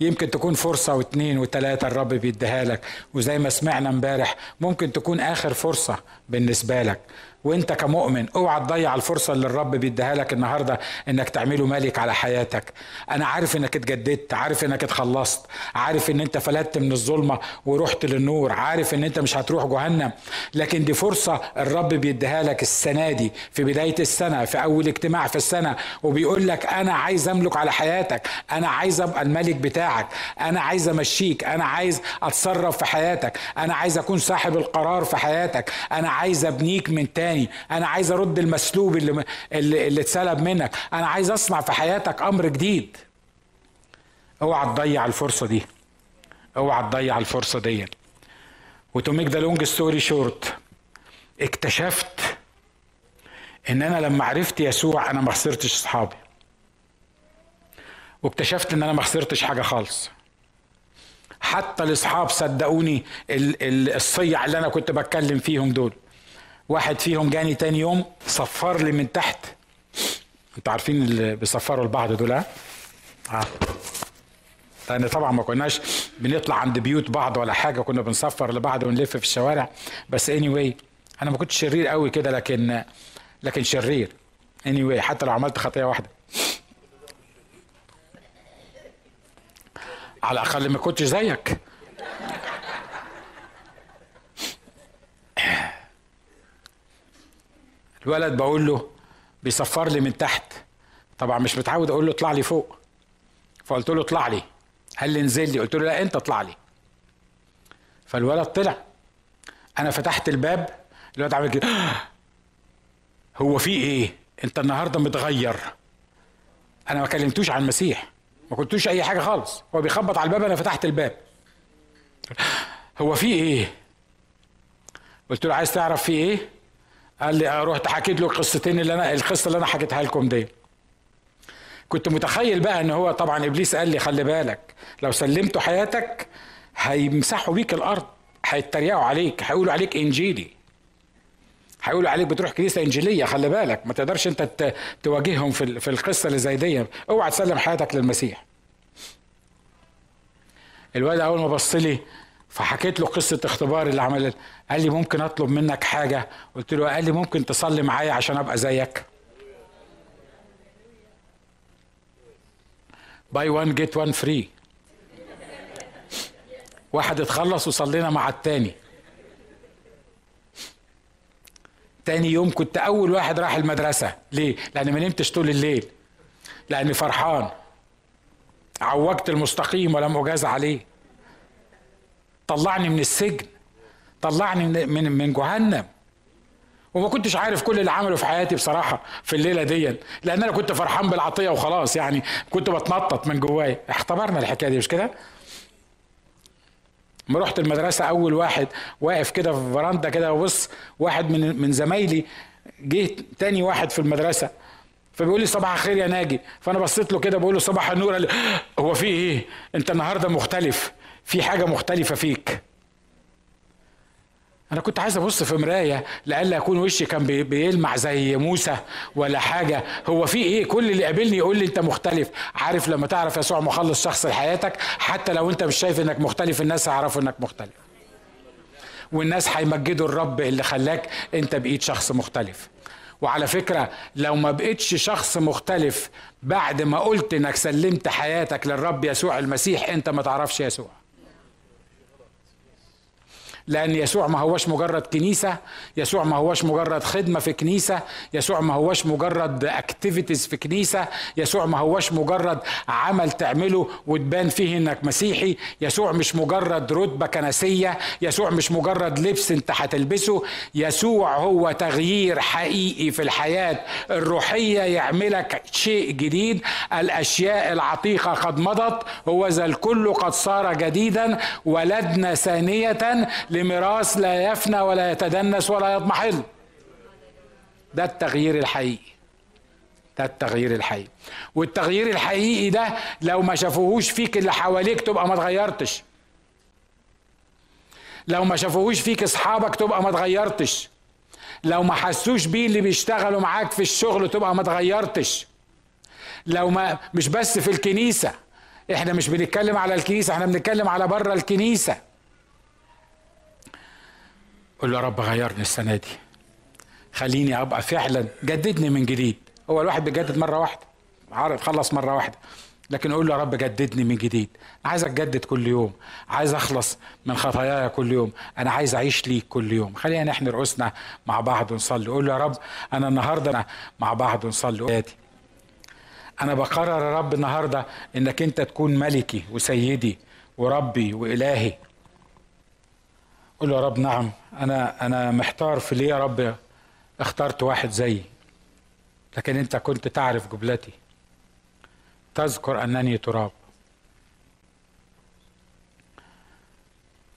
يمكن تكون فرصة واثنين وثلاثة الرب بيديها لك وزي ما سمعنا امبارح ممكن تكون آخر فرصة بالنسبة لك. وانت كمؤمن اوعى تضيع الفرصة اللي الرب بيديها لك النهارده انك تعمله ملك على حياتك. أنا عارف انك اتجددت عارف انك اتخلصت عارف ان انت فلتت من الظلمة ورحت للنور عارف ان انت مش هتروح جهنم. لكن دي فرصة الرب بيديها لك السنة دي في بداية السنة في أول اجتماع في السنة. وبيقول لك أنا عايز أملك على حياتك أنا عايز أبقى الملك بتاعك أنا عايز أمشيك أنا عايز أتصرف في حياتك أنا عايز أكون صاحب القرار في حياتك أنا عايز أبنيك من تاني. تاني. أنا عايز أرد المسلوب اللي اللي, اتسلب منك. أنا عايز أصنع في حياتك أمر جديد. أوعى تضيع الفرصة دي. أوعى تضيع الفرصة دي. و to make the long story short اكتشفت إن أنا لما عرفت يسوع أنا ما خسرتش أصحابي. واكتشفت إن أنا ما خسرتش حاجة خالص. حتى الأصحاب صدقوني الصيع اللي أنا كنت بتكلم فيهم دول. واحد فيهم جاني تاني يوم صفر لي من تحت. أنتوا عارفين اللي بيصفروا لبعض دول ها؟ آه لأن طبعا ما كناش بنطلع عند بيوت بعض ولا حاجة كنا بنصفر لبعض ونلف في الشوارع. بس اني anyway أنا ما كنتش شرير قوي كده لكن لكن شرير. اني anyway حتى لو عملت خطية واحدة. على الأقل ما كنتش زيك. الولد بقول له بيصفر لي من تحت. طبعا مش متعود أقول له اطلع لي فوق. فقلت له اطلع لي. قال لي انزل لي. قلت له لا انت اطلع لي. فالولد طلع. أنا فتحت الباب. الولد عمل كده. هو في إيه؟ أنت النهارده متغير. أنا ما كلمتوش عن المسيح. ما قلتوش أي حاجة خالص. هو بيخبط على الباب أنا فتحت الباب. هو في إيه؟ قلت له عايز تعرف في إيه؟ قال لي آه رحت حكيت له القصتين اللي أنا القصة اللي أنا حكيتها لكم دي. كنت متخيل بقى إن هو طبعا إبليس قال لي خلي بالك لو سلمته حياتك هيمسحوا بيك الأرض هيتريقوا عليك هيقولوا عليك إنجيلي. هيقولوا عليك بتروح كنيسة إنجيلية خلي بالك ما تقدرش أنت تواجههم في في القصة اللي زي دي. اوعى تسلم حياتك للمسيح. الواد أول ما بص لي فحكيت له قصة اختبار اللي عمل قال لي ممكن أطلب منك حاجة؟ قلت له قال لي ممكن تصلي معايا عشان أبقى زيك. buy one get one free واحد اتخلص وصلينا مع التاني. تاني يوم كنت أول واحد راح المدرسة. ليه؟ لأن ما نمتش طول الليل. لأني فرحان. عوجت المستقيم ولم اجاز عليه. طلعني من السجن طلعني من من, من جهنم. وما كنتش عارف كل اللي عمله في حياتي بصراحة في الليلة دي لأن أنا كنت فرحان بالعطية وخلاص يعني كنت بتنطط من جوايا. اختبرنا الحكاية دي مش كده؟ ما رحت المدرسة أول واحد واقف كده في فراندا كده وبص واحد من من زمايلي جه تاني واحد في المدرسة فبيقول لي صباح الخير يا ناجي. فأنا بصيت له كده بقول له صباح النور قال هو في إيه؟ أنت النهارده مختلف. في حاجة مختلفة فيك. أنا كنت عايز أبص في مراية لألا اكون وشي كان بيلمع زي موسى ولا حاجة. هو في إيه؟ كل اللي قابلني يقول لي أنت مختلف. عارف لما تعرف يسوع مخلص شخص لحياتك حتى لو أنت مش شايف إنك مختلف الناس هيعرفوا إنك مختلف. والناس هيمجدوا الرب اللي خلاك أنت بقيت شخص مختلف. وعلى فكرة لو ما بقتش شخص مختلف بعد ما قلت إنك سلمت حياتك للرب يسوع المسيح أنت ما تعرفش يسوع. لأن يسوع ما هوش مجرد كنيسة يسوع ما هوش مجرد خدمة في كنيسة يسوع ما هوش مجرد activities في كنيسة يسوع ما هوش مجرد عمل تعمله وتبان فيه إنك مسيحي يسوع مش مجرد رتبة كنسية يسوع مش مجرد لبس أنت هتلبسه يسوع هو تغيير حقيقي في الحياة الروحية يعملك شيء جديد. الأشياء العتيقة قد مضت هو ذا الكل قد صار جديدا ولدنا ثانية لميراث لا يفنى ولا يتدنس ولا يضمحل ده التغيير الحقيقي. ده التغيير الحقيقي. والتغيير الحقيقي ده لو ما شافوهوش فيك اللي حواليك تبقى ما اتغيرتش لو ما شافوهوش فيك اصحابك تبقى ما اتغيرتش لو ما حسوش بيه اللي بيشتغلوا معاك في الشغل تبقى ما اتغيرتش لو ما مش بس في الكنيسة. إحنا مش بنتكلم على الكنيسة إحنا بنتكلم على بره الكنيسة. قول له يا رب غيرني السنة دي. خليني أبقى فعلا جددني من جديد. هو الواحد بيجدد مرة واحدة. عارف خلص مرة واحدة. لكن قول له يا رب جددني من جديد. عايز أتجدد كل يوم. عايز أخلص من خطاياي كل يوم. أنا عايز أعيش ليك كل يوم. خلينا نحن رؤوسنا مع بعض ونصلي. قول له يا رب أنا النهارده مع بعض ونصلي. أنا بقرر يا رب النهارده إنك أنت تكون ملكي وسيدي وربي وإلهي. له يا رب نعم. أنا أنا محتار في ليه يا رب اخترت واحد زيي. لكن أنت كنت تعرف جبلتي تذكر أنني تراب.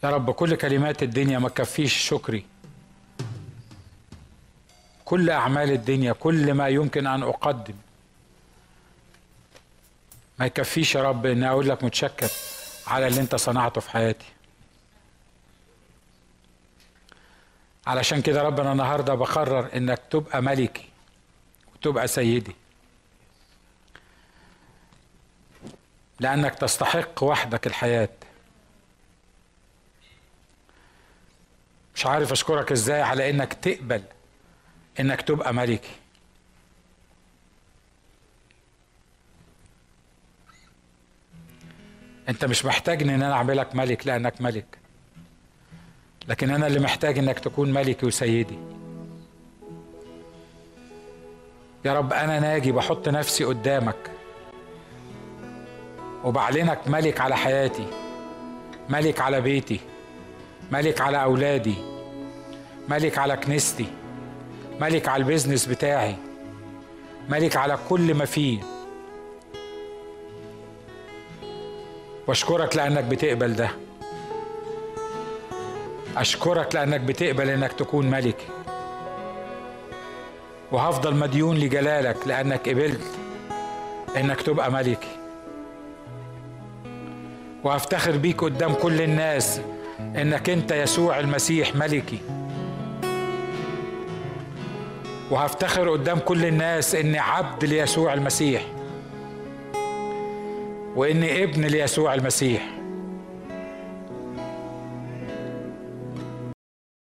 يا رب كل كلمات الدنيا ما تكفيش شكري. كل أعمال الدنيا كل ما يمكن أن أقدم. ما يكفيش يا رب إني أقول لك متشكر على اللي أنت صنعته في حياتي. علشان كده ربنا النهارده بقرر إنك تبقى ملكي وتبقى سيدي. لأنك تستحق وحدك الحياة. مش عارف أشكرك إزاي على إنك تقبل إنك تبقى ملكي. أنت مش محتاجني إن أنا أعملك ملك لأنك ملك. لكن أنا اللي محتاج إنك تكون ملكي وسيدي. يا رب أنا ناجي بحط نفسي قدامك وبعلنك ملك على حياتي ملك على بيتي ملك على أولادي ملك على كنيستي ملك على البيزنس بتاعي ملك على كل ما فيه. واشكرك لأنك بتقبل ده. أشكرك لأنك بتقبل إنك تكون ملكي وهفضل مديون لجلالك لأنك قبلت إنك تبقى ملكي وهفتخر بيك قدام كل الناس إنك أنت يسوع المسيح ملكي. وهفتخر قدام كل الناس إني عبد ليسوع المسيح. وإني ابن ليسوع المسيح.